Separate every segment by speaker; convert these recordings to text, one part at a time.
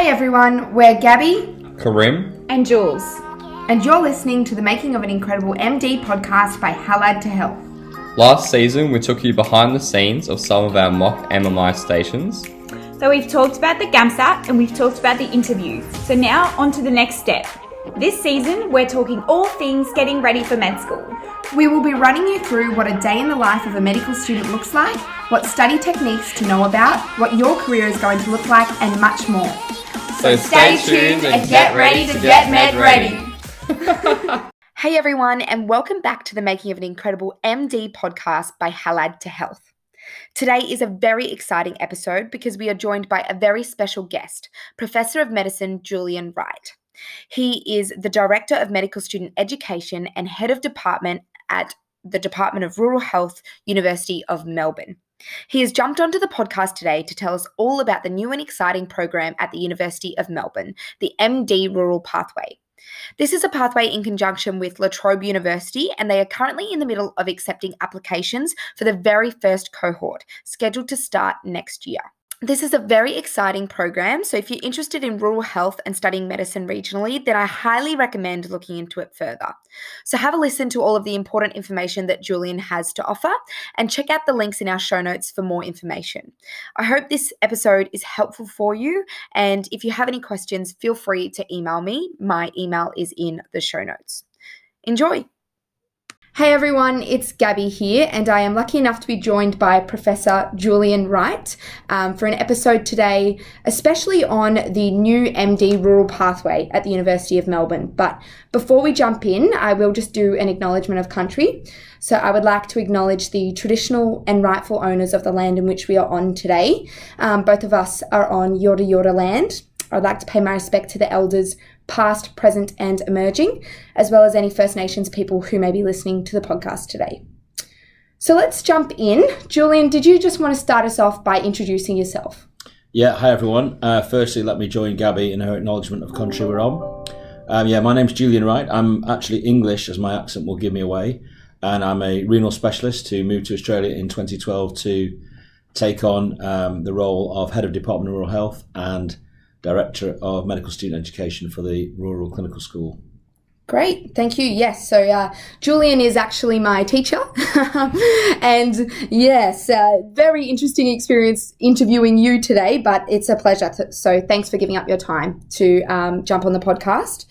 Speaker 1: Hi everyone, we're Gabby
Speaker 2: Karim.
Speaker 3: and Jules.
Speaker 1: and you're listening to the Making of an Incredible MD podcast by Halad to Health.
Speaker 2: Last season, we took you behind the scenes of some of our mock MMI stations.
Speaker 3: So we've talked about the GAMSAT and we've talked about the interviews. So now on to the next step. This season, we're talking all things getting ready for med school.
Speaker 1: We will be running you through what a day in the life of a medical student looks like, what study techniques to know about, what your career is going to look like, and much more.
Speaker 2: So stay tuned and get ready to get med ready.
Speaker 1: Hey everyone, and welcome back to the Making of an Incredible MD podcast by Halad to Health. Today is a very exciting episode because we are joined by a very special guest, Professor of Medicine Julian Wright. He is the Director of Medical Student Education and Head of Department at the Department of Rural Health, University of Melbourne. He has jumped onto the podcast today to tell us all about the new and exciting program at the University of Melbourne, the MD Rural Pathway. This is a pathway in conjunction with La Trobe University, and they are currently in the middle of accepting applications for the very first cohort, scheduled to start next year. This is a very exciting program, so if you're interested in rural health and studying medicine regionally, then I highly recommend looking into it further. So have a listen to all of the important information that Julian has to offer and check out the links in our show notes for more information. I hope this episode is helpful for you, and if you have any questions, feel free to email me. My email is in the show notes. Enjoy! Hey everyone, it's Gabby here, and I am lucky enough to be joined by Professor Julian Wright um, for an episode today, especially on the new MD rural pathway at the University of Melbourne. But before we jump in, I will just do an acknowledgement of country. So I would like to acknowledge the traditional and rightful owners of the land in which we are on today. Um, both of us are on Yorta Yorta land. I'd like to pay my respect to the elders past, present, and emerging, as well as any First Nations people who may be listening to the podcast today. So let's jump in. Julian, did you just want to start us off by introducing yourself?
Speaker 4: Yeah, hi everyone. Uh, firstly, let me join Gabby in her acknowledgement of country we're on. Um, yeah, my name's Julian Wright. I'm actually English, as my accent will give me away, and I'm a renal specialist who moved to Australia in 2012 to take on um, the role of head of Department of Rural Health and director of medical student education for the Rural Clinical School.
Speaker 1: Great, thank you. Yes, so uh, Julian is actually my teacher, and yes, uh, very interesting experience interviewing you today. But it's a pleasure. To, so thanks for giving up your time to um, jump on the podcast.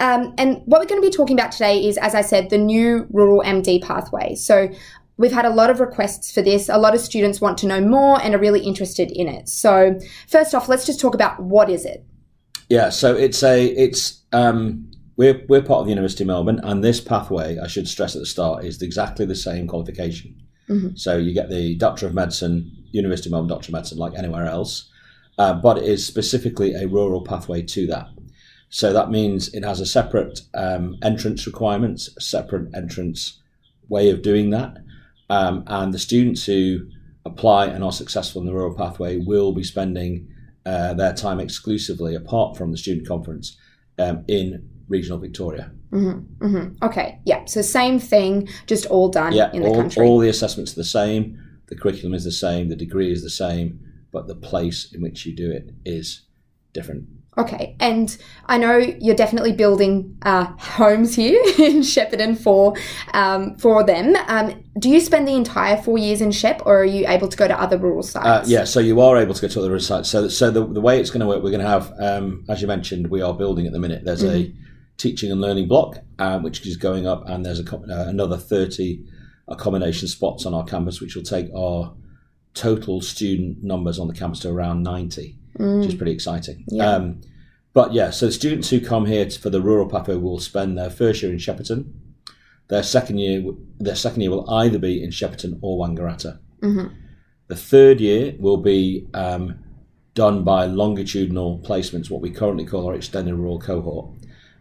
Speaker 1: Um, and what we're going to be talking about today is, as I said, the new rural MD pathway. So We've had a lot of requests for this. A lot of students want to know more and are really interested in it. So, first off, let's just talk about what is it?
Speaker 4: Yeah, so it's a it's um, we're we're part of the University of Melbourne, and this pathway, I should stress at the start, is exactly the same qualification.
Speaker 1: Mhm.
Speaker 4: So you get the Doctor of Medicine, University of Melbourne Doctor of Medicine, like anywhere else, uh, but it is specifically a rural pathway to that. So that means it has a separate um, entrance requirements, a separate entrance way of doing that, um, and the students who apply and are successful in the rural pathway will be spending uh, their time exclusively, apart from the student conference, um, in regional Victoria.
Speaker 1: hmm hmm Okay, yeah. So same thing, just all done
Speaker 4: Yeah,
Speaker 1: in the
Speaker 4: all,
Speaker 1: country.
Speaker 4: all the assessments are the same, the curriculum is the same, the degree is the same, but the place in which you do it is different.
Speaker 1: Okay, and I know you're definitely building uh, homes here in Shepparton for um, for them. Um, do you spend the entire four years in Shep, or are you able to go to other rural sites?
Speaker 4: Uh, yeah, so you are able to go to other sites. So, so the, the way it's going to work, we're going to have, um, as you mentioned, we are building at the minute. There's a teaching and learning block, um, which is going up, and there's a, co- uh, another 30 accommodation spots on our campus, which will take our total student numbers on the campus to around 90, which is pretty exciting.
Speaker 1: Yeah.
Speaker 4: Um, but yeah, so the students who come here for the rural pathway will spend their first year in Shepparton. Their second year, their second year will either be in Shepparton or Wangaratta.
Speaker 1: Mhm.
Speaker 4: The third year will be um, done by longitudinal placements, what we currently call our extended rural cohort,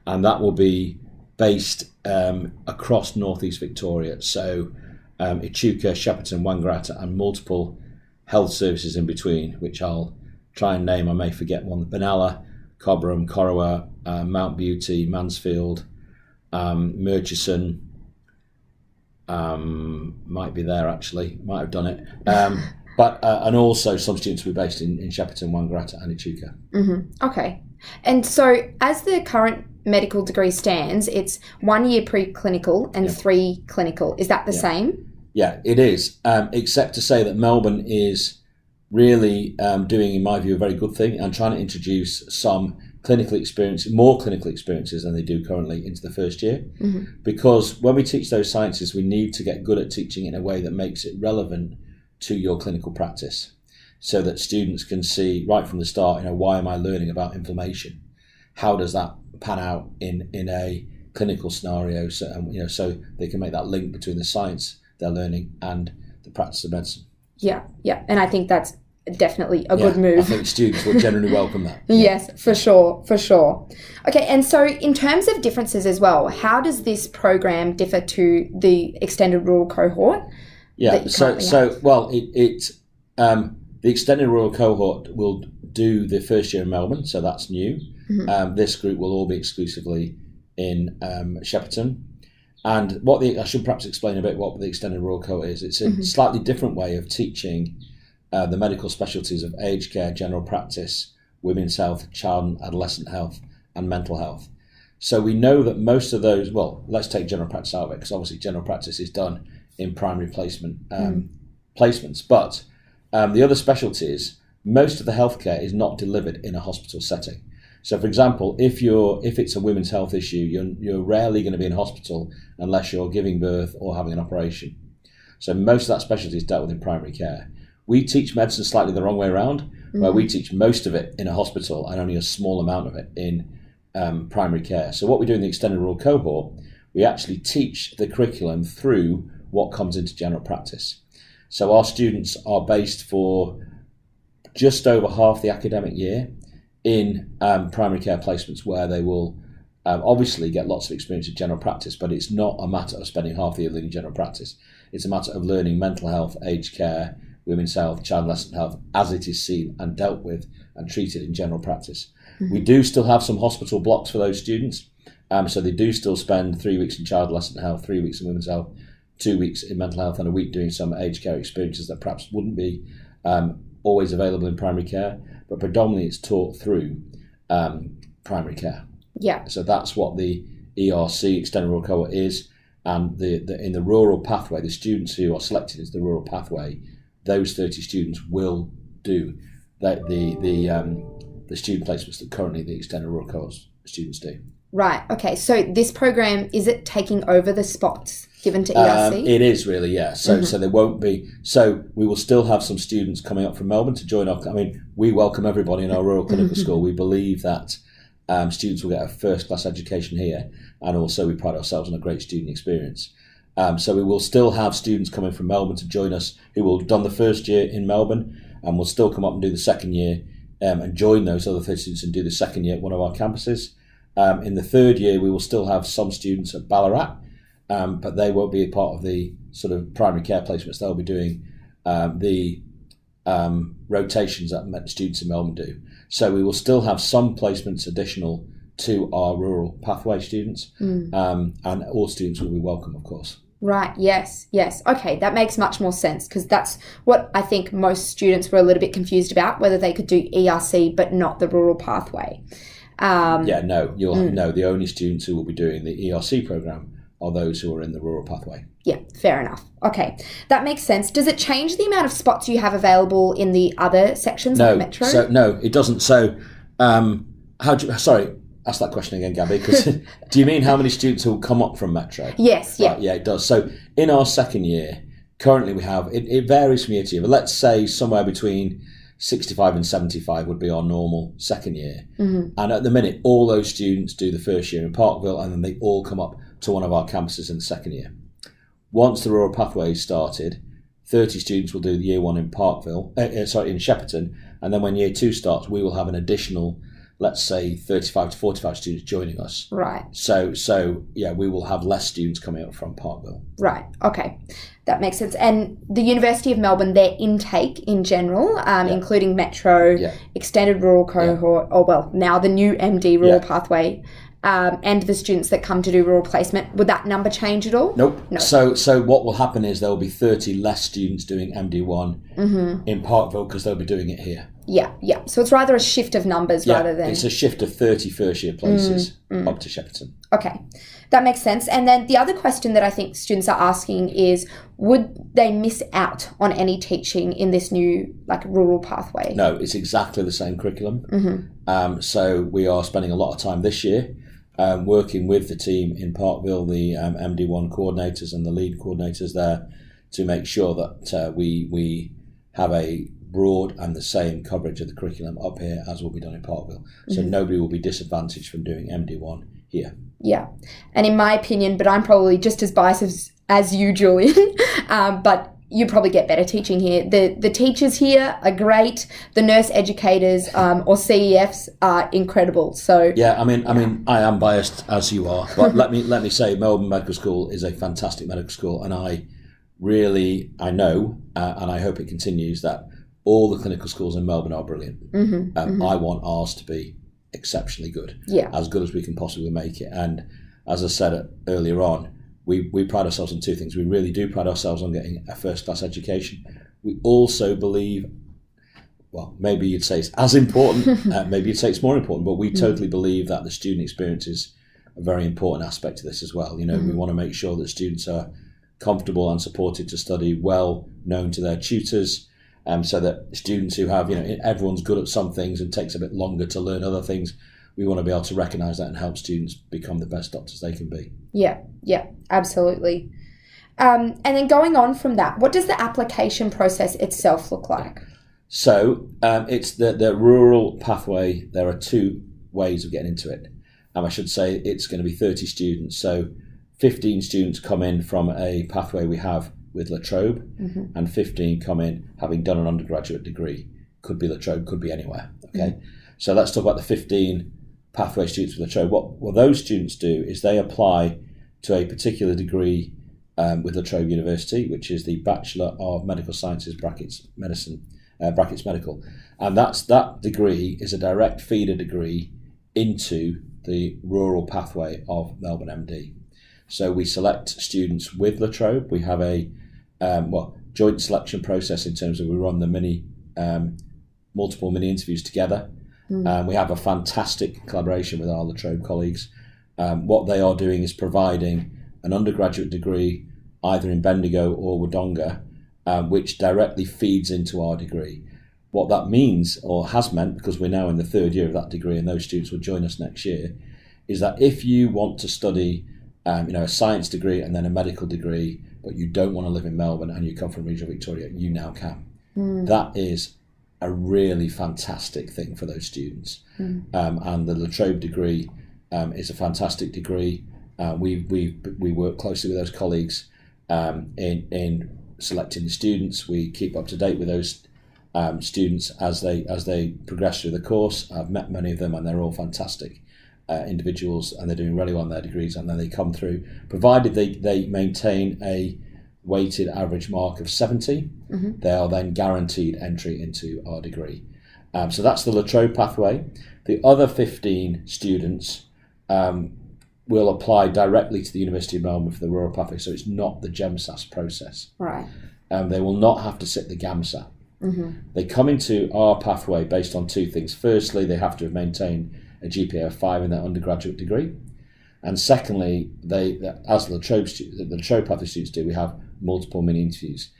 Speaker 4: and that will be based um, across northeast Victoria. So um, Echuca, Shepparton, Wangaratta, and multiple health services in between, which I'll try and name. I may forget one: Benalla, Cobram, Corowa, uh, Mount Beauty, Mansfield, um, Murchison. Um, might be there actually. Might have done it. Um, But uh, and also some students will be based in, in Shepparton, Wangaratta, and Echuca.
Speaker 1: Okay. And so, as the current medical degree stands, it's one year preclinical and three clinical. Is that the same?
Speaker 4: Yeah, it is. Um, except to say that Melbourne is really um, doing, in my view, a very good thing and trying to introduce some clinical experience, more clinical experiences than they do currently into the first year. Because when we teach those sciences, we need to get good at teaching in a way that makes it relevant to your clinical practice, so that students can see right from the start, you know, why am I learning about inflammation? How does that pan out in in a clinical scenario? So um, you know, so they can make that link between the science they're learning and the practice of medicine.
Speaker 1: Yeah, yeah. And I think that's definitely a good move.
Speaker 4: I think students will generally welcome that.
Speaker 1: Yes, for sure, for sure. Okay, and so in terms of differences as well, how does this program differ to the extended rural cohort?
Speaker 4: Yeah. So so well, it, it um, the extended rural cohort will do the first year in Melbourne, so that's new.
Speaker 1: Mm-hmm.
Speaker 4: Um, this group will all be exclusively in um, Shepparton. And what the I should perhaps explain a bit what the extended rural cohort is. It's a
Speaker 1: Mm-hmm.
Speaker 4: slightly different way of teaching uh, the medical specialties of aged care, general practice, women's health, child and adolescent health, and mental health. So we know that most of those, well, let's take general practice out of it because obviously general practice is done in primary placement um, placements. But um, the other specialties, most of the healthcare is not delivered in a hospital setting. So, for example, if you're if it's a women's health issue, you're you're rarely going to be in hospital unless you're giving birth or having an operation. So most of that specialty is dealt with in primary care. We teach medicine slightly the wrong way around, where we teach most of it in a hospital and only a small amount of it in um, primary care. So what we do in the extended rural cohort, we actually teach the curriculum through what comes into general practice. So our students are based for just over half the academic year in um, primary care placements where they will um, obviously get lots of experience in general practice, but it's not a matter of spending half the year learning general practice. It's a matter of learning mental health, aged care, women's health, child and adolescent health as it is seen and dealt with and treated in general practice. We do still have some hospital blocks for those students. Um, so they do still spend three weeks in child and adolescent health, three weeks in women's health, two weeks in mental health, and a week doing some aged care experiences that perhaps wouldn't be um, always available in primary care. But predominantly it's taught through um, primary care.
Speaker 1: Yeah,
Speaker 4: So that's what the ERC extended rural cohort is. And the, the in the rural pathway, the students who are selected as the rural pathway, those 30 students will do the the the, um, the student placements that currently the extended rural cohort students do.
Speaker 1: right. Okay, so this program is it taking over the spots given to E
Speaker 4: Um,
Speaker 1: ERC?
Speaker 4: it is really, yeah. So, so there won't be. So we will still have some students coming up from Melbourne to join our. I mean, we welcome everybody in our rural clinical school. We believe that um, students will get a first class education here, and also we pride ourselves on a great student experience. Um, so we will still have students coming from Melbourne to join us who will have done the first year in Melbourne, and will still come up and do the second year um, and join those other 30 students and do the second year at one of our campuses. Um, in the third year, we will still have some students at Ballarat, um, but they won't be a part of the sort of primary care placements. They'll be doing um, the um, rotations that students in Melbourne do. So we will still have some placements additional to our rural pathway students, um, and all students will be welcome, of course.
Speaker 1: Right, yes, yes. Okay, that makes much more sense because that's what I think most students were a little bit confused about whether they could do ERC but not the rural pathway. Um,
Speaker 4: Yeah, no, you'll no. The only students who will be doing the ERC program are those who are in the rural pathway.
Speaker 1: yeah, fair enough. Okay, that makes sense. Does it change the amount of spots you have available in the other sections
Speaker 4: No,
Speaker 1: like Metro?
Speaker 4: so no, it doesn't. So, um, how do you, sorry? Ask that question again, Gabby. Because do you mean how many students will come up from Metro?
Speaker 1: yes, yeah.
Speaker 4: Right, yeah, it does. So in our second year, currently we have it, it varies from year to year, but let's say somewhere between 65 and 75 would be our normal second year. And at the minute, all those students do the first year in Parkville and then they all come up to one of our campuses in the second year. Once the rural pathway is started, 30 students will do the year one in Parkville, uh, uh, sorry, in Shepparton, and then when year two starts, we will have an additional, let's say, 35 to 45 students joining us.
Speaker 1: Right,
Speaker 4: So, so yeah, we will have less students coming up from Parkville.
Speaker 1: right. Okay, that makes sense. And the University of Melbourne, their intake in general, um, including Metro,
Speaker 4: Yeah.
Speaker 1: extended rural cohort, or well, now the new MD rural
Speaker 4: Yeah.
Speaker 1: pathway. um, and the students that come to do rural placement, would that number change at all?
Speaker 4: Nope.
Speaker 1: No.
Speaker 4: So, so what will happen is there will be 30 less students doing MD1
Speaker 1: Mm-hmm.
Speaker 4: in Parkville because they'll be doing it here.
Speaker 1: Yeah, yeah. So it's rather a shift of numbers rather than.
Speaker 4: it's a shift of 30 first year places up to Shepparton.
Speaker 1: Okay, that makes sense. And then the other question that I think students are asking is would they miss out on any teaching in this new like rural pathway?
Speaker 4: No, it's exactly the same curriculum.
Speaker 1: Mm-hmm.
Speaker 4: Um, so we are spending a lot of time this year um, working with the team in Parkville, the um, MD1 coordinators and the lead coordinators there, to make sure that uh, we we have a broad and the same coverage of the curriculum up here as will be done in Parkville. So
Speaker 1: Mm-hmm.
Speaker 4: nobody will be disadvantaged from doing MD1 here.
Speaker 1: Yeah. And in my opinion, but I'm probably just as biased as, as you, Julian, um, but you probably get better teaching here. The the teachers here are great. The nurse educators um, or CEFs are incredible. So
Speaker 4: Yeah, I mean, I mean, I am biased as you are, but let me let me say, Melbourne Medical School is a fantastic medical school, and I really, I know, uh, and I hope it continues that all the clinical schools in Melbourne are brilliant.
Speaker 1: Mhm,
Speaker 4: Um, I want ours to be exceptionally good,
Speaker 1: yeah,
Speaker 4: as good as we can possibly make it. And as I said uh, earlier on, we we pride ourselves on two things. We really do pride ourselves on getting a first class education. We also believe well, maybe you'd say it's as important, uh, maybe you'd say it's more important, but we totally believe that the student experience is a very important aspect to this as well. You know, we want to make sure that students are comfortable and supported to study, well known to their tutors, um, so that students who have, you know, everyone's good at some things and takes a bit longer to learn other things. We want to be able to recognise that and help students become the best doctors they can be.
Speaker 1: yeah, yeah, absolutely. Um, and then going on from that, what does the application process itself look like?
Speaker 4: So um, it's the, the rural pathway. There are two ways of getting into it. Um, I should say it's going to be 30 students. So 15 students come in from a pathway we have with La Trobe, and 15 come in having done an undergraduate degree. Could be La Trobe, could be anywhere. Okay. So let's talk about the 15 pathway students with La Trobe. What, what those students do is they apply to a particular degree um, with La Trobe University, which is the Bachelor of Medical Sciences brackets medicine uh, brackets medical, and that's that degree is a direct feeder degree into the rural pathway of Melbourne MD. So we select students with La Trobe. We have a um, well joint selection process in terms of we run the mini um, multiple mini interviews together. Um, we have a fantastic collaboration with our La Trobe colleagues. Um, what they are doing is providing an undergraduate degree either in Bendigo or Wodonga, um, which directly feeds into our degree. What that means, or has meant, because we're now in the third year of that degree and those students will join us next year, is that if you want to study um, you know, a science degree and then a medical degree, but you don't want to live in Melbourne and you come from regional Victoria, you now can. That is a really fantastic thing for those students. Um, and the La Trobe degree um, is a fantastic degree. Uh, we, we, we work closely with those colleagues um, in, in selecting the students. We keep up to date with those um, students as they as they progress through the course. I've met many of them, and they're all fantastic uh, individuals, and they're doing really well in their degrees. And then they come through, provided they they maintain a weighted average mark of 70 they are then guaranteed entry into our degree. Um, so that's the La Trobe pathway. The other 15 students um, will apply directly to the University of Melbourne for the rural pathway, so it's not the GEMSAS process
Speaker 1: Right.
Speaker 4: um, they will not have to sit the GAMSAT. They come into our pathway based on two things. Firstly, they have to have maintained a GPA of five in their undergraduate degree, and secondly, they as the trope the La Trobe pathway students do, we have multiple mini interviews.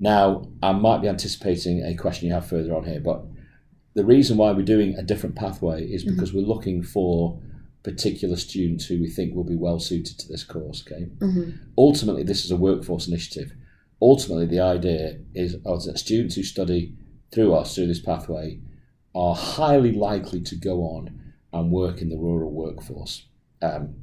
Speaker 4: Now, I might be anticipating a question you have further on here, but the reason why we're doing a different pathway is mm-hmm. because we're looking for particular students who we think will be well suited to this course. Okay. Mm-hmm. Ultimately, this is a workforce initiative. Ultimately, the idea is is that students who study through us through this pathway are highly likely to go on and work in the rural workforce. Um,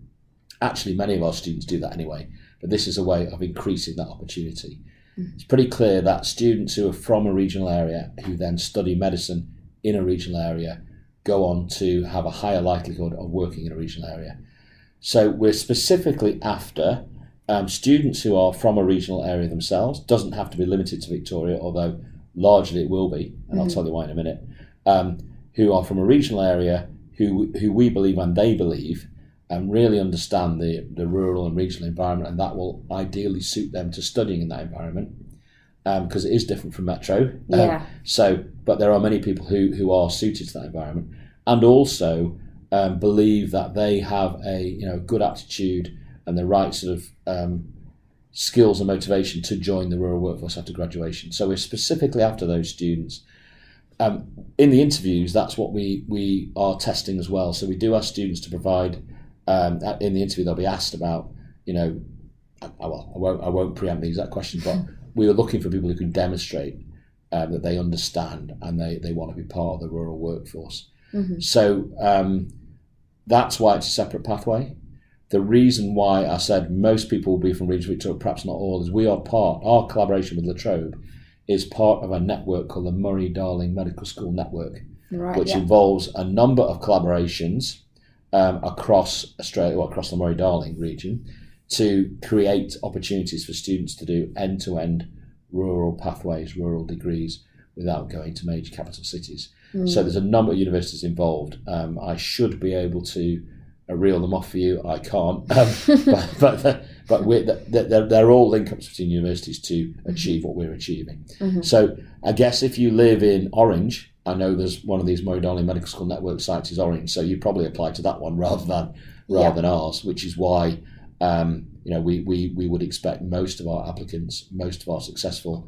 Speaker 4: actually, many of our students do that anyway, but this is a way of increasing that opportunity. It's pretty clear that students who are from a regional area who then study medicine in a regional area go on to have a higher likelihood of working in a regional area. So we're specifically after um, students who are from a regional area themselves. Doesn't have to be limited to Victoria, although largely it will be, and I'll tell you why in a minute. Um, who are from a regional area who who we believe and they believe and really understand the, the rural and regional environment, and that will ideally suit them to studying in that environment because um, it is different from metro. Um,
Speaker 1: Yeah.
Speaker 4: so, but there are many people who, who are suited to that environment, and also um, believe that they have a you know good aptitude and the right sort of um, skills and motivation to join the rural workforce after graduation. So we're specifically after those students. Um, in the interviews, that's what we we are testing as well. So we do ask students to provide um, in the interview they'll be asked about you know I, well, I won't I won't preempt the exact question, but we were looking for people who can demonstrate um, that they understand and they, they want to be part of the rural workforce. So um, that's why it's a separate pathway. The reason why I said most people will be from regional Victoria, perhaps not all, is we are part, our collaboration with La Trobe is part of a network called the Murray Darling Medical School Network,
Speaker 1: Right.
Speaker 4: which
Speaker 1: yeah.
Speaker 4: involves a number of collaborations um, across Australia, or across the Murray Darling region, to create opportunities for students to do end to end rural pathways, rural degrees without going to major capital cities. So there's a number of universities involved. Um, I should be able to uh, reel them off for you. I can't, um, but but, but we're, they're, they're all link ups between universities to achieve what we're achieving. So I guess if you live in Orange, I know there's one of these Murray Darling Medical School Network sites is Orange, so you probably apply to that one rather than rather
Speaker 1: Yeah.
Speaker 4: than ours, which is why um, you know we, we we would expect most of our applicants, most of our successful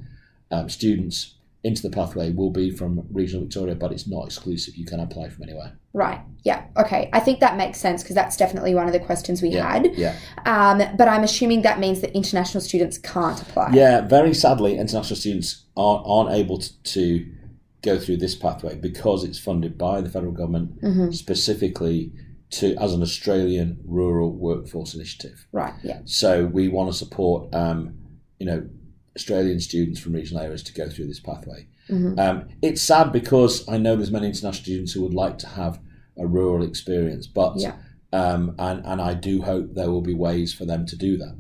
Speaker 4: um, students into the pathway will be from regional Victoria, but it's not exclusive. You can apply from anywhere.
Speaker 1: Right. Yeah. Okay. I think that makes sense because that's definitely one of the questions we
Speaker 4: Yeah.
Speaker 1: had.
Speaker 4: Yeah.
Speaker 1: Um, but I'm assuming that means that international students can't apply.
Speaker 4: Yeah, very sadly, international students aren't, aren't able to, to go through this pathway because it's funded by the federal government specifically to as an Australian rural workforce initiative.
Speaker 1: Right. Yeah.
Speaker 4: So we want to support, um, you know, Australian students from regional areas to go through this pathway. Um, it's sad because I know there's many international students who would like to have a rural experience, but
Speaker 1: Yeah.
Speaker 4: um, and and I do hope there will be ways for them to do that.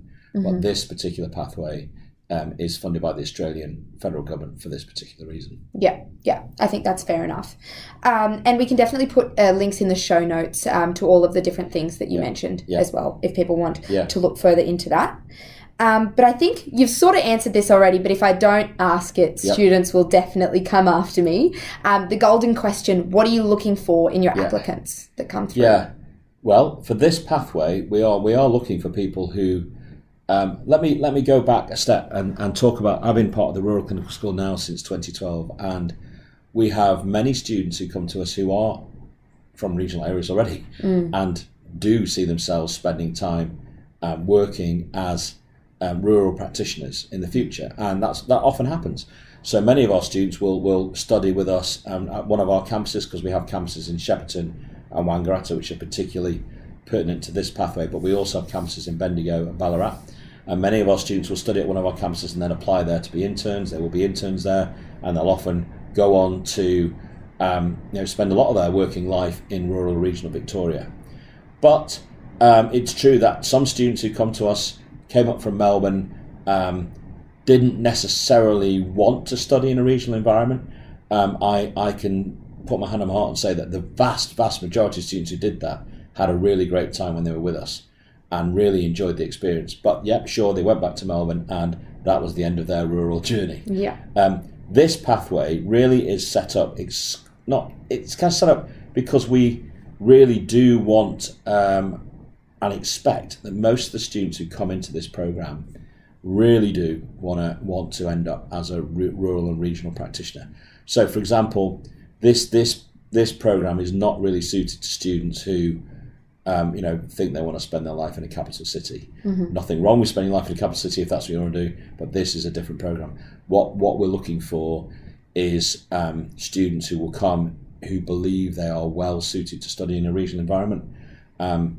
Speaker 4: But this particular pathway um, is funded by the Australian federal government for this particular reason.
Speaker 1: Yeah, yeah, I think that's fair enough. Um, and we can definitely put uh, links in the show notes um, to all of the different things that you mentioned
Speaker 4: Yeah.
Speaker 1: as well, if people want
Speaker 4: Yeah.
Speaker 1: to look further into that. Um, but I think you've sort of answered this already, but if I don't ask it,
Speaker 4: Yep.
Speaker 1: students will definitely come after me. Um, the golden question what are you looking for in your
Speaker 4: Yeah.
Speaker 1: applicants that come through?
Speaker 4: Yeah. Well, for this pathway, we are we are looking for people who. Um, let me let me go back a step and, and talk about. I've been part of the Rural Clinical School now since 2012, and we have many students who come to us who are from regional areas already and do see themselves spending time um, working as um, rural practitioners in the future, and that's that often happens. So many of our students will will study with us um, at one of our campuses because we have campuses in Shepparton and Wangaratta, which are particularly pertinent to this pathway. But we also have campuses in Bendigo and Ballarat, and many of our students will study at one of our campuses and then apply there to be interns. There will be interns there, and they'll often go on to um, you know spend a lot of their working life in rural regional Victoria. But um, it's true that some students who come to us came up from Melbourne um, didn't necessarily want to study in a regional environment. Um, I, I can put my hand on my heart and say that the vast, vast majority of students who did that had a really great time when they were with us and really enjoyed the experience. But yep, sure, they went back to Melbourne and that was the end of their rural journey.
Speaker 1: Yeah.
Speaker 4: Um, this pathway really is set up. It's not. It's kind of set up because we really do want um, and expect that most of the students who come into this program really do want to want to end up as a rural and regional practitioner. So, for example, this this this program is not really suited to students who um, you know, think they want to spend their life in a capital city. Nothing wrong with spending life in a capital city if that's what you want to do, but this is a different program. What what we're looking for is um, students who will come who believe they are well suited to study in a regional environment, um,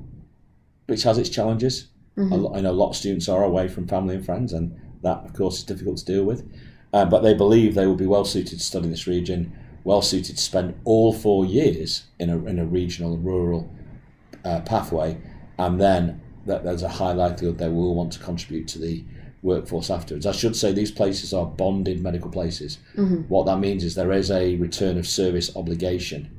Speaker 4: which has its challenges. A lo- I know a lot of students are away from family and friends, and that, of course, is difficult to deal with. Uh, but they believe they will be well suited to study in this region, well suited to spend all four years in a, in a regional and rural uh, pathway, and then that there's a high likelihood they will want to contribute to the workforce afterwards. I should say these places are bonded medical places. What that means is there is a return of service obligation.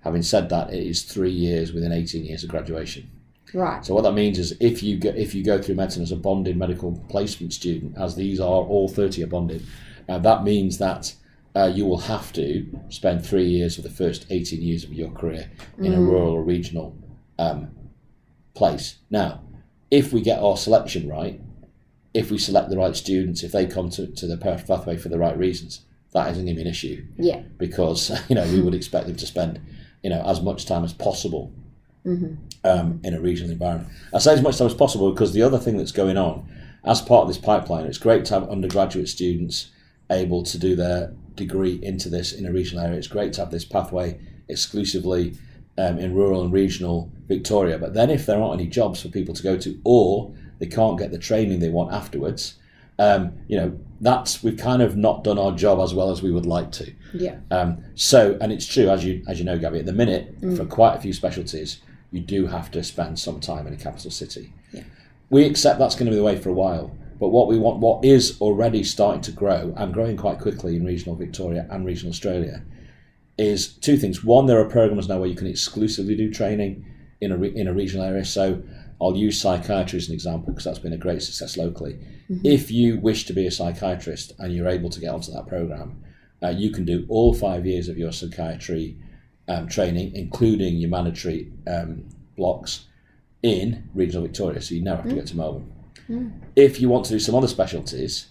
Speaker 4: Having said that, it is three years within 18 years of graduation.
Speaker 1: Right.
Speaker 4: So what that means is if you go, if you go through medicine as a bonded medical placement student, as these are all 30 are bonded, uh, that means that uh, you will have to spend three years of the first 18 years of your career in a rural or regional um, place. Now, if we get our selection right, if we select the right students, if they come to, to the perfect pathway for the right reasons, that isn't going to be an issue
Speaker 1: Yeah.
Speaker 4: because you know we would expect them to spend you know as much time as possible um, in a regional environment. I say as much time as possible because the other thing that's going on as part of this pipeline, it's great to have undergraduate students able to do their degree into this in a regional area. It's great to have this pathway exclusively um, in rural and regional Victoria. But then if there aren't any jobs for people to go to, or they can't get the training they want afterwards, um, you know, that's we've kind of not done our job as well as we would like to.
Speaker 1: Yeah.
Speaker 4: Um, so, and it's true as you as you know, Gabby. At the minute, for quite a few specialties, you do have to spend some time in a capital city.
Speaker 1: Yeah.
Speaker 4: We accept that's going to be the way for a while. But what we want, what is already starting to grow and growing quite quickly in regional Victoria and regional Australia, is two things. One, there are programs now where you can exclusively do training in a re- in a regional area. So I'll use psychiatry as an example because that's been a great success locally. If you wish to be a psychiatrist and you're able to get onto that program, uh, you can do all five years of your psychiatry um, training, including your mandatory um, blocks, in regional Victoria. So you never have to go to Melbourne. If you want to do some other specialties,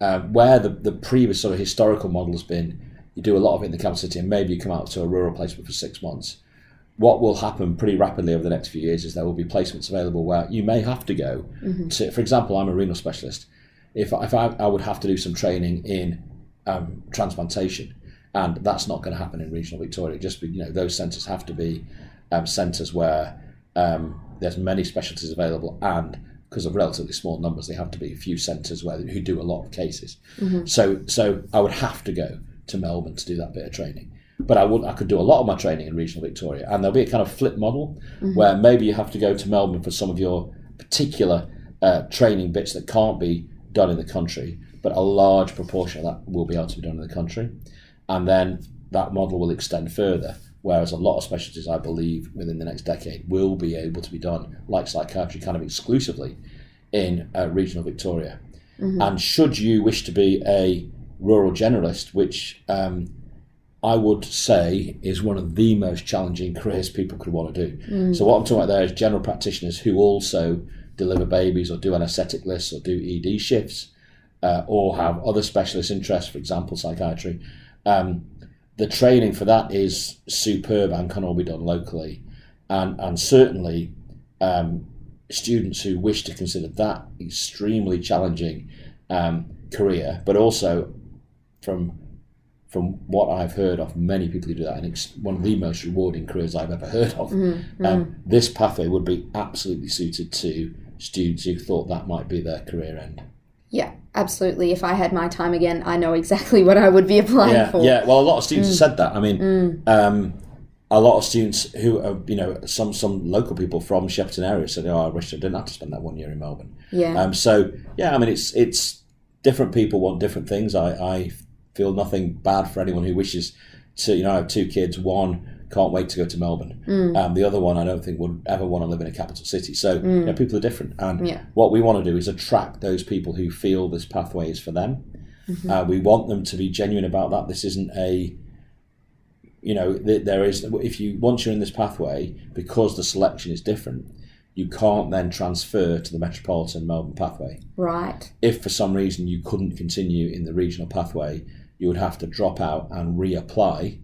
Speaker 4: um, where the, the previous sort of historical model has been, you do a lot of it in the capital city and maybe you come out to a rural placement for six months. What will happen pretty rapidly over the next few years is there will be placements available where you may have to go to, for example, I'm a renal specialist. If, if I, I would have to do some training in um, transplantation, and that's not going to happen in regional Victoria. Just be, you know, those centres have to be um, centres where um, there's many specialties available, and because of relatively small numbers, they have to be a few centres where who do a lot of cases. So, so I would have to go to Melbourne to do that bit of training. But I would, I could do a lot of my training in regional Victoria, and there'll be a kind of flip model where maybe you have to go to Melbourne for some of your particular uh, training bits that can't be done in the country, but a large proportion of that will be able to be done in the country, and then that model will extend further. Whereas a lot of specialties, I believe, within the next decade will be able to be done, like psychiatry, kind of exclusively in uh, regional Victoria. And should you wish to be a rural generalist, which um, I would say is one of the most challenging careers people could want to do. So what I'm talking about there is general practitioners who also deliver babies or do anaesthetic lists or do ED shifts uh, or have other specialist interests, for example, psychiatry. Um, the training for that is superb and can all be done locally. And, and certainly um, students who wish to consider that extremely challenging um, career, but also from from what I've heard of many people who do that, and it's one of the most rewarding careers I've ever heard of. Um, this pathway would be absolutely suited to students who thought that might be their career end.
Speaker 1: Yeah, absolutely. If I had my time again, I know exactly what I would be applying
Speaker 4: Yeah,
Speaker 1: for.
Speaker 4: yeah. Well, a lot of students have said that. I mean, um, a lot of students who are, you know, some some local people from Shepparton area said, "Oh, I wish I didn't have to spend that one year in Melbourne."
Speaker 1: Yeah.
Speaker 4: Um, so yeah, I mean, it's it's different people want different things. I, I feel nothing bad for anyone who wishes to. You know, I have two kids. One can't wait to go to Melbourne. Um, the other one, I don't think would ever want to live in a capital city. So you know, people are different, and
Speaker 1: Yeah.
Speaker 4: what we want to do is attract those people who feel this pathway is for them. Uh, we want them to be genuine about that. This isn't a you know th- there is if you once you're in this pathway because the selection is different you can't then transfer to the metropolitan melbourne pathway
Speaker 1: Right.
Speaker 4: if for some reason you couldn't continue in the regional pathway you would have to drop out and reapply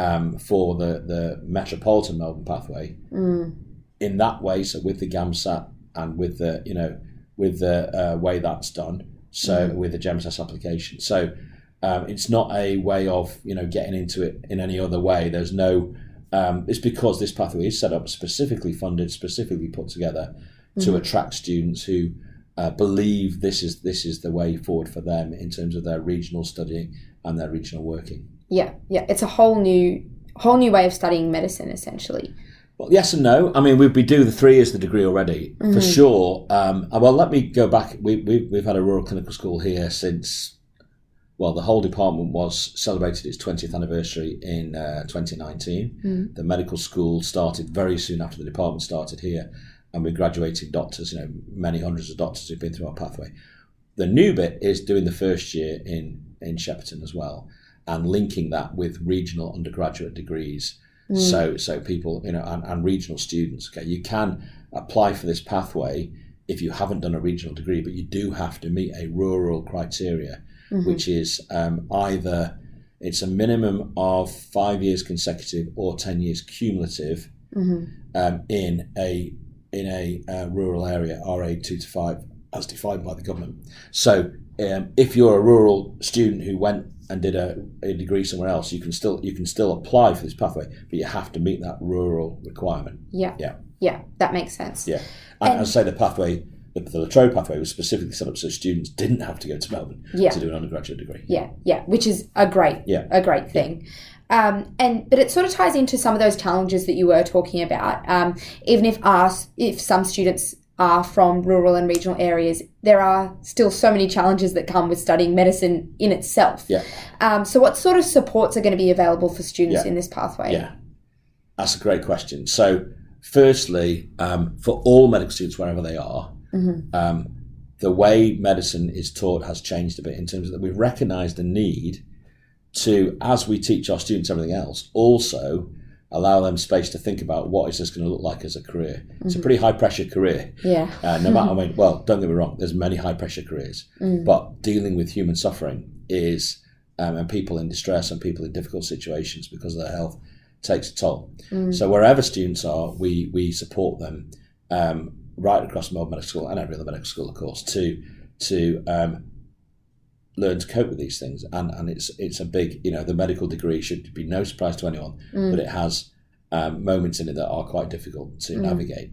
Speaker 4: um, for the, the metropolitan melbourne pathway in that way so with the gamsat and with the you know with the uh, way that's done so with the GEMSAS application so um, it's not a way of you know getting into it in any other way. There's no. Um, it's because this pathway is set up specifically funded, specifically put together to attract students who uh, believe this is this is the way forward for them in terms of their regional studying and their regional working.
Speaker 1: Yeah, yeah. It's a whole new whole new way of studying medicine essentially.
Speaker 4: Well, yes and no. I mean, we, we do the three years of the degree already for sure. Um, well, let me go back. We, we, we've had a rural clinical school here since, well, the whole department was celebrated its 20th anniversary in uh, 2019. The medical school started very soon after the department started here. and we're graduating doctors. You know, many hundreds of doctors who've been through our pathway. The new bit is doing the first year in in Shepparton as well, and linking that with regional undergraduate degrees. So so people you know and, and regional students. Okay, you can apply for this pathway if you haven't done a regional degree, but you do have to meet a rural criteria, which is um, either it's a minimum of five years consecutive or ten years cumulative um, in a in a uh, rural area, RA two to five, as defined by the government. So um, if you're a rural student who went and did a, a degree somewhere else, you can still you can still apply for this pathway, but you have to meet that rural requirement.
Speaker 1: Yeah.
Speaker 4: Yeah.
Speaker 1: Yeah, that makes sense.
Speaker 4: Yeah, and,
Speaker 1: And-
Speaker 4: and say the pathway, the, the La Trobe pathway was specifically set up so students didn't have to go to Melbourne
Speaker 1: Yeah.
Speaker 4: to do an undergraduate degree.
Speaker 1: Yeah, yeah, which is a great,
Speaker 4: Yeah.
Speaker 1: a great thing. Um, and but it sort of ties into some of those challenges that you were talking about. Um, even if asked, if some students are from rural and regional areas, there are still so many challenges that come with studying medicine in itself.
Speaker 4: Yeah.
Speaker 1: Um, so, what sort of supports are going to be available for students
Speaker 4: Yeah.
Speaker 1: in this pathway?
Speaker 4: Yeah, that's a great question. So, firstly, um, for all medical students, wherever they are, um, the way medicine is taught has changed a bit in terms of that we've recognised the need to, as we teach our students everything else, also allow them space to think about what is this going to look like as a career. It's a pretty high pressure career.
Speaker 1: Yeah.
Speaker 4: Uh, no matter, I mean, well, don't get me wrong. There's many high pressure careers, but dealing with human suffering is, um, and people in distress and people in difficult situations because of their health takes a toll. So wherever students are, we we support them um, right across Melbourne Medical School and every other medical school, of course, to to um, learn to cope with these things. And and it's it's a big, you know, the medical degree should be no surprise to anyone, but it has um, moments in it that are quite difficult to navigate.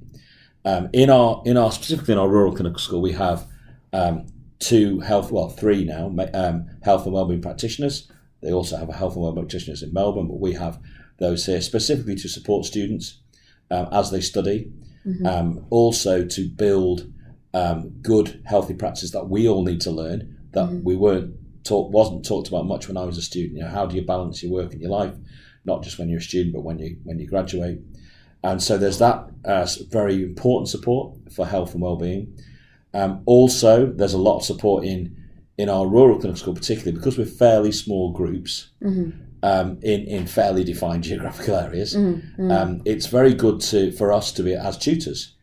Speaker 4: Um, in our in our specifically in our rural clinical school, we have um, two health, well, three now, um, health and wellbeing practitioners. They also have a health and wellbeing practitioners in Melbourne, but we have those here specifically to support students um, as they study, um, also to build um, good, healthy practices that we all need to learn that we weren't taught, wasn't talked about much when I was a student. You know, how do you balance your work and your life, not just when you're a student, but when you when you graduate. And so there's that uh, very important support for health and well-being. Um, also, there's a lot of support in in our rural clinical school, particularly because we're fairly small groups um, in in fairly defined geographical areas. Um, it's very good to for us to be as tutors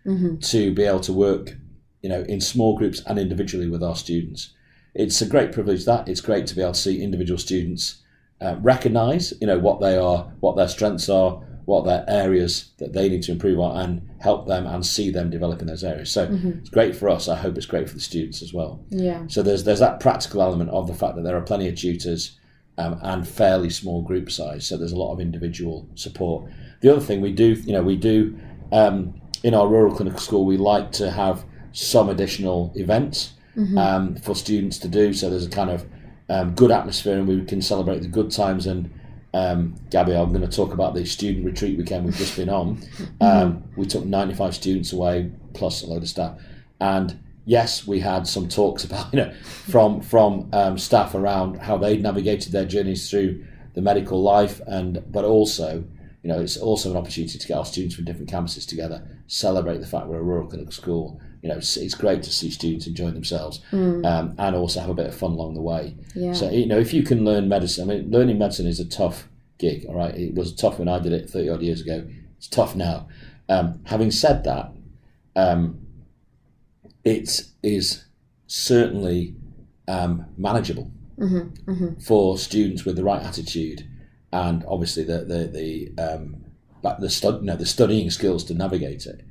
Speaker 4: to be able to work, you know, in small groups and individually with our students. It's a great privilege that it's great to be able to see individual students uh, recognise, you know, what they are, what their strengths are, what their areas that they need to improve on, and help them and see them develop in those areas. So it's great for us. I hope it's great for the students as well.
Speaker 1: Yeah.
Speaker 4: So there's there's that practical element of the fact that there are plenty of tutors um, and fairly small group size. So there's a lot of individual support. The other thing we do, you know, we do um, in our rural clinical school, we like to have some additional events um, for students to do. So there's a kind of um, good atmosphere, and we can celebrate the good times. And um, Gabby, I'm going to talk about the student retreat weekend we've just been on. Um, we took 95 students away plus a load of staff, and yes, we had some talks about you know from from um, staff around how they navigated their journeys through the medical life, and but also you know it's also an opportunity to get our students from different campuses together, celebrate the fact we're a rural clinical school. You know, it's, it's great to see students enjoying themselves um, and also have a bit of fun along the way.
Speaker 1: Yeah.
Speaker 4: So you know, if you can learn medicine, I mean, learning medicine is a tough gig. All right, it was tough when I did it thirty odd years ago. It's tough now. Um, having said that, um, it is certainly um, manageable for students with the right attitude and obviously the the the um, but the stud, you know, the studying skills to navigate it.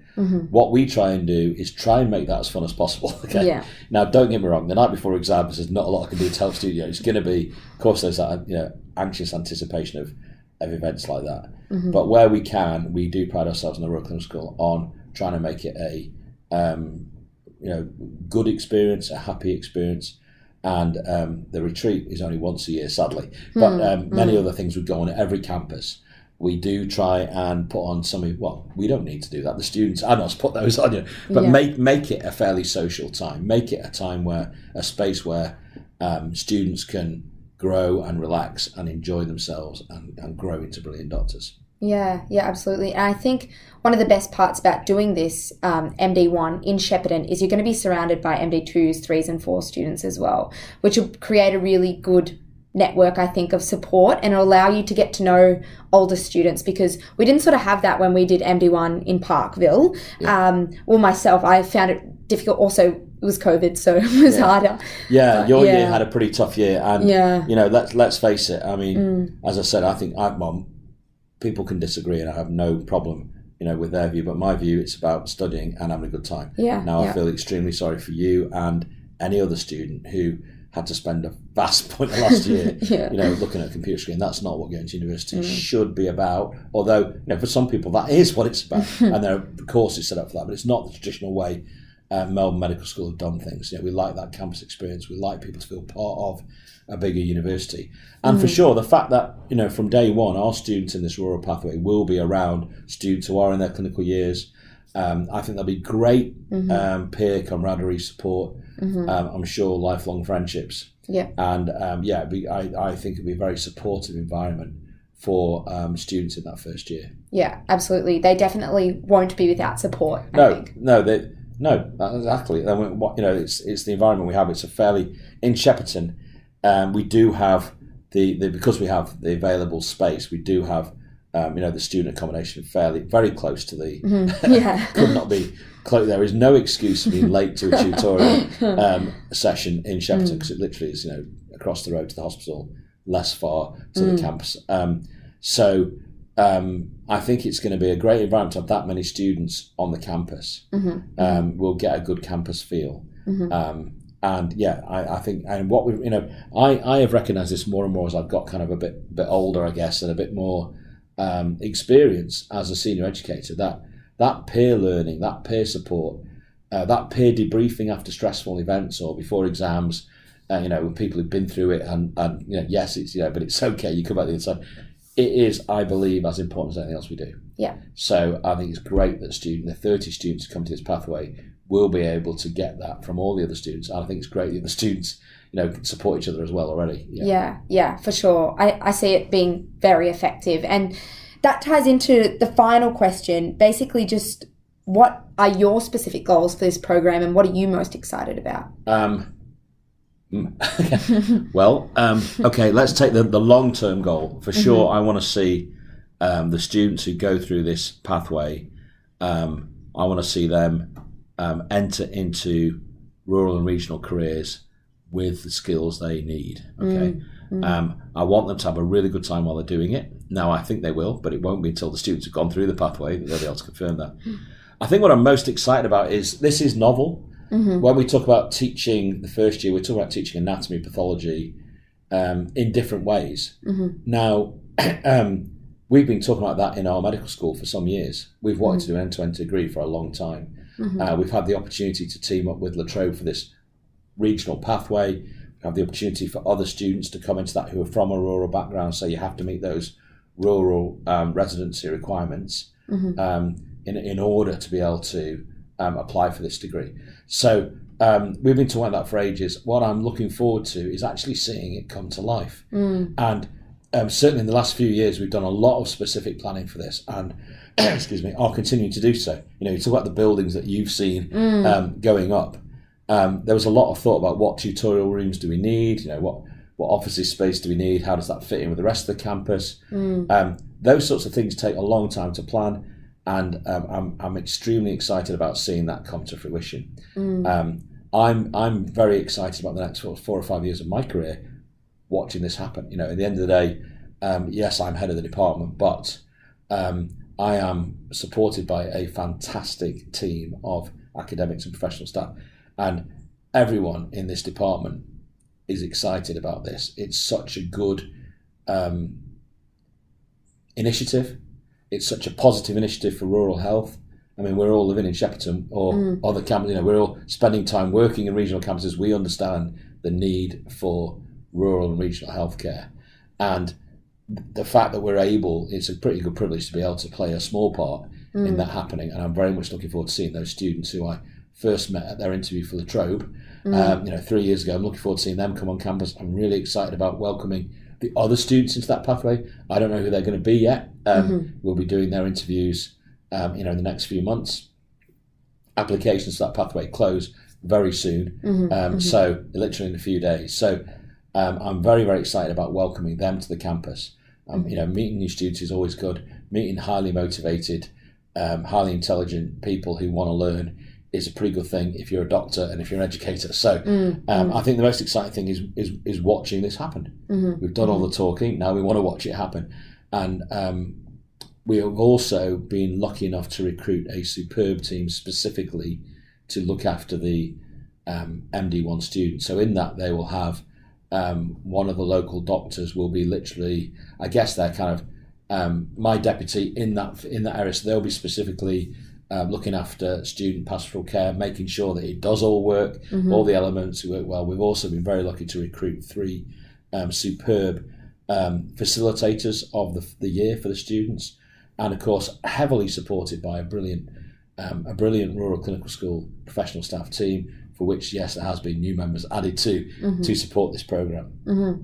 Speaker 4: What we try and do is try and make that as fun as possible. Okay.
Speaker 1: Yeah.
Speaker 4: Now, don't get me wrong. The night before exams, there's not a lot I can do to help students. It's going to be, of course, there's that you know anxious anticipation of of events like that. But where we can, we do pride ourselves in the Rural Clinical School on trying to make it a um, you know good experience, a happy experience. And um, the retreat is only once a year, sadly. But um, many other things would go on at every campus. We do try and put on some. Well, we don't need to do that. The students, I not put those on you, but
Speaker 1: Yeah.
Speaker 4: make make it a fairly social time. Make it a time where a space where um, students can grow and relax and enjoy themselves and, and grow into brilliant doctors.
Speaker 1: Yeah, yeah, absolutely. And I think one of the best parts about doing this um, MD1 in Shepparton is you're going to be surrounded by MD2s, 3s, and 4 students as well, which will create a really good network, I think, of support and allow you to get to know older students because we didn't sort of have that when we did MD1 in Parkville.
Speaker 4: Yeah.
Speaker 1: Um, well, myself, I found it difficult. Also, it was COVID, so it was
Speaker 4: Yeah.
Speaker 1: harder.
Speaker 4: Yeah,
Speaker 1: But,
Speaker 4: your
Speaker 1: yeah.
Speaker 4: year had a pretty tough year, and
Speaker 1: Yeah.
Speaker 4: you know, let's let's face it. I mean,
Speaker 1: Mm.
Speaker 4: as I said, I think I, well, people can disagree, and I have no problem, you know, with their view. But my view, it's about studying and having a good time.
Speaker 1: Yeah.
Speaker 4: Now,
Speaker 1: yeah.
Speaker 4: I feel extremely sorry for you and any other student who had to spend a vast point of last year,
Speaker 1: Yeah.
Speaker 4: you know, looking at a computer screen. That's not what going to university
Speaker 1: Mm.
Speaker 4: should be about. Although, you know, for some people, that is what it's about, and there are courses set up for that. But it's not the traditional way um, Melbourne Medical School have done things. You know, we like that campus experience. We like people to feel part of a bigger university. And for sure, the fact that you know from day one, our students in this rural pathway will be around students who are in their clinical years. Um, I think there'll be great um, peer camaraderie support. Um, I'm sure lifelong friendships.
Speaker 1: Yeah.
Speaker 4: And um, yeah, be, I, I think it'll be a very supportive environment for um, students in that first year.
Speaker 1: Yeah, absolutely. They definitely won't be without support, I
Speaker 4: No,
Speaker 1: think.
Speaker 4: no, they, no, exactly. And we- what you know, it's it's the environment we have. It's a fairly in Shepparton. Um, we do have the, the because we have the available space. We do have um, you know the student accommodation fairly very close to the.
Speaker 1: Yeah.
Speaker 4: could not be close. There is no excuse for being late to a tutorial um, session in Shepparton because it literally is you know across the road to the hospital, less far to the campus. Um, so um, I think it's going to be a great environment to have that many students on the campus. Um, we'll get a good campus feel. Um, and yeah, I, I think, and what we, you know, I, I have recognised this more and more as I've got kind of a bit, bit older, I guess, and a bit more um, experience as a senior educator. That that peer learning, that peer support, uh, that peer debriefing after stressful events or before exams, uh, you know, with people who've been through it, and, and you know, yes, it's you know, but it's okay. You come out the other side. It is, I believe, as important as anything else we do.
Speaker 1: Yeah.
Speaker 4: So I think it's great that student, the 30 students who come to this pathway will be able to get that from all the other students. And I think it's great that the students, you know, can support each other as well already.
Speaker 1: Yeah, yeah, for sure. I, I see it being very effective. And that ties into the final question basically, just what are your specific goals for this program and what are you most excited about?
Speaker 4: Um, well, um, okay, let's take the, the long term goal. For sure, I want to see um, the students who go through this pathway, um, I want to see them um, enter into rural and regional careers with the skills they need. Okay. Um, I want them to have a really good time while they're doing it. Now, I think they will, but it won't be until the students have gone through the pathway that they'll be able to confirm that. I think what I'm most excited about is this is novel. When we talk about teaching the first year, we're talking about teaching anatomy, pathology um, in different ways. Now, um, we've been talking about that in our medical school for some years. We've wanted to do an end to end degree for a long time. Uh, we've had the opportunity to team up with La Trobe for this regional pathway. We have the opportunity for other students to come into that who are from a rural background, so you have to meet those rural um, residency requirements um, in, in order to be able to um, apply for this degree. So um, we've been talking about that for ages. What I'm looking forward to is actually seeing it come to life. And um, certainly in the last few years, we've done a lot of specific planning for this, and excuse me, are continuing to do so. You know, you talk about the buildings that you've seen um, going up. Um, there was a lot of thought about what tutorial rooms do we need. You know, what what offices space do we need? How does that fit in with the rest of the campus? Um, those sorts of things take a long time to plan, and um, I'm I'm extremely excited about seeing that come to fruition. Um, I'm I'm very excited about the next four, four or five years of my career watching this happen. You know, at the end of the day, um, yes, I'm head of the department, but um, I am supported by a fantastic team of academics and professional staff, and everyone in this department is excited about this. It's such a good um, initiative. It's such a positive initiative for rural health. I mean, we're all living in Shepparton or mm. other campuses. You know, we're all spending time working in regional campuses. We understand the need for rural and regional healthcare, and the fact that we're able, it's a pretty good privilege to be able to play a small part in mm. that happening. And I'm very much looking forward to seeing those students who I first met at their interview for La Trobe, mm. um, you know, three years ago. I'm looking forward to seeing them come on campus. I'm really excited about welcoming the other students into that pathway. I don't know who they're going to be yet. Um, We'll be doing their interviews, um, you know, in the next few months. Applications to that pathway close very soon, um, so literally in a few days. So um, I'm very, very excited about welcoming them to the campus. Um, You know, meeting new students is always good. Meeting highly motivated, um, highly intelligent people who want to learn is a pretty good thing if you're a doctor and if you're an educator. So um, I think the most exciting thing is is, is watching this happen. We've done all the talking. Now we want to watch it happen, and um, we have also been lucky enough to recruit a superb team specifically to look after the um, MD1 students. So in that they will have um, one of the local doctors will be literally, I guess they're kind of um, my deputy in that in that area. So they'll be specifically um, looking after student pastoral care, making sure that it does all work, all the elements work well. We've also been very lucky to recruit three um, superb um, facilitators of the, the year for the students, and of course heavily supported by a brilliant um, a brilliant rural clinical school professional staff team. For which, yes, there has been new members added to to support this program.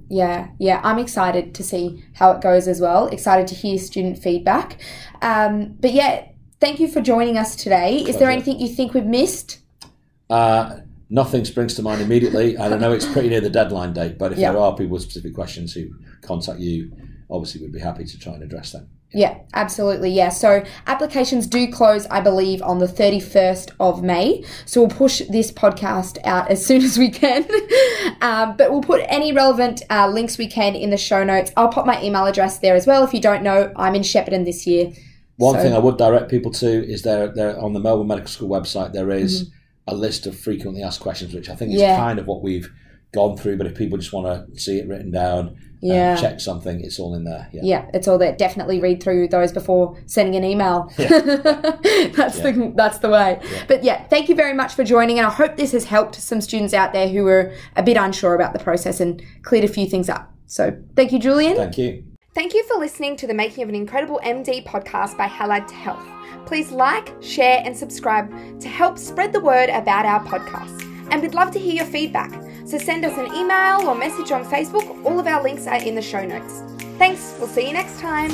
Speaker 1: Yeah, yeah, I'm excited to see how it goes as well. Excited to hear student feedback. Um, but yeah, thank you for joining us today. Is there anything you think we've missed?
Speaker 4: Uh, nothing springs to mind immediately. and I know it's pretty near the deadline date, but if
Speaker 1: Yeah.
Speaker 4: there are people with specific questions who contact you, obviously we'd be happy to try and address them.
Speaker 1: Yeah, absolutely. Yeah. So applications do close, I believe, on the 31st of May. So we'll push this podcast out as soon as we can. um, but we'll put any relevant uh, links we can in the show notes. I'll pop my email address there as well. If you don't know, I'm in Shepparton this year.
Speaker 4: One
Speaker 1: So-
Speaker 4: thing I would direct people to is there, there on the Melbourne Medical School website, there is a list of frequently asked questions, which I think is
Speaker 1: Mm-hmm. Yeah.
Speaker 4: kind of what we've gone through. But if people just want to see it written down,
Speaker 1: Yeah.
Speaker 4: and check something, it's all in there. Yeah.
Speaker 1: Yeah, it's all there. Definitely read through those before sending an email. that's the that's the way. But yeah, thank you very much for joining, and I hope this has helped some students out there who were a bit unsure about the process and cleared a few things up. So thank you, Julian.
Speaker 4: Thank you.
Speaker 1: Thank you for listening to the Making of an Incredible MD podcast by Halad to Health. Please like, share, and subscribe to help spread the word about our podcast. And we'd love to hear your feedback. So send us an email or message on Facebook. All of our links are in the show notes. Thanks. We'll see you next time.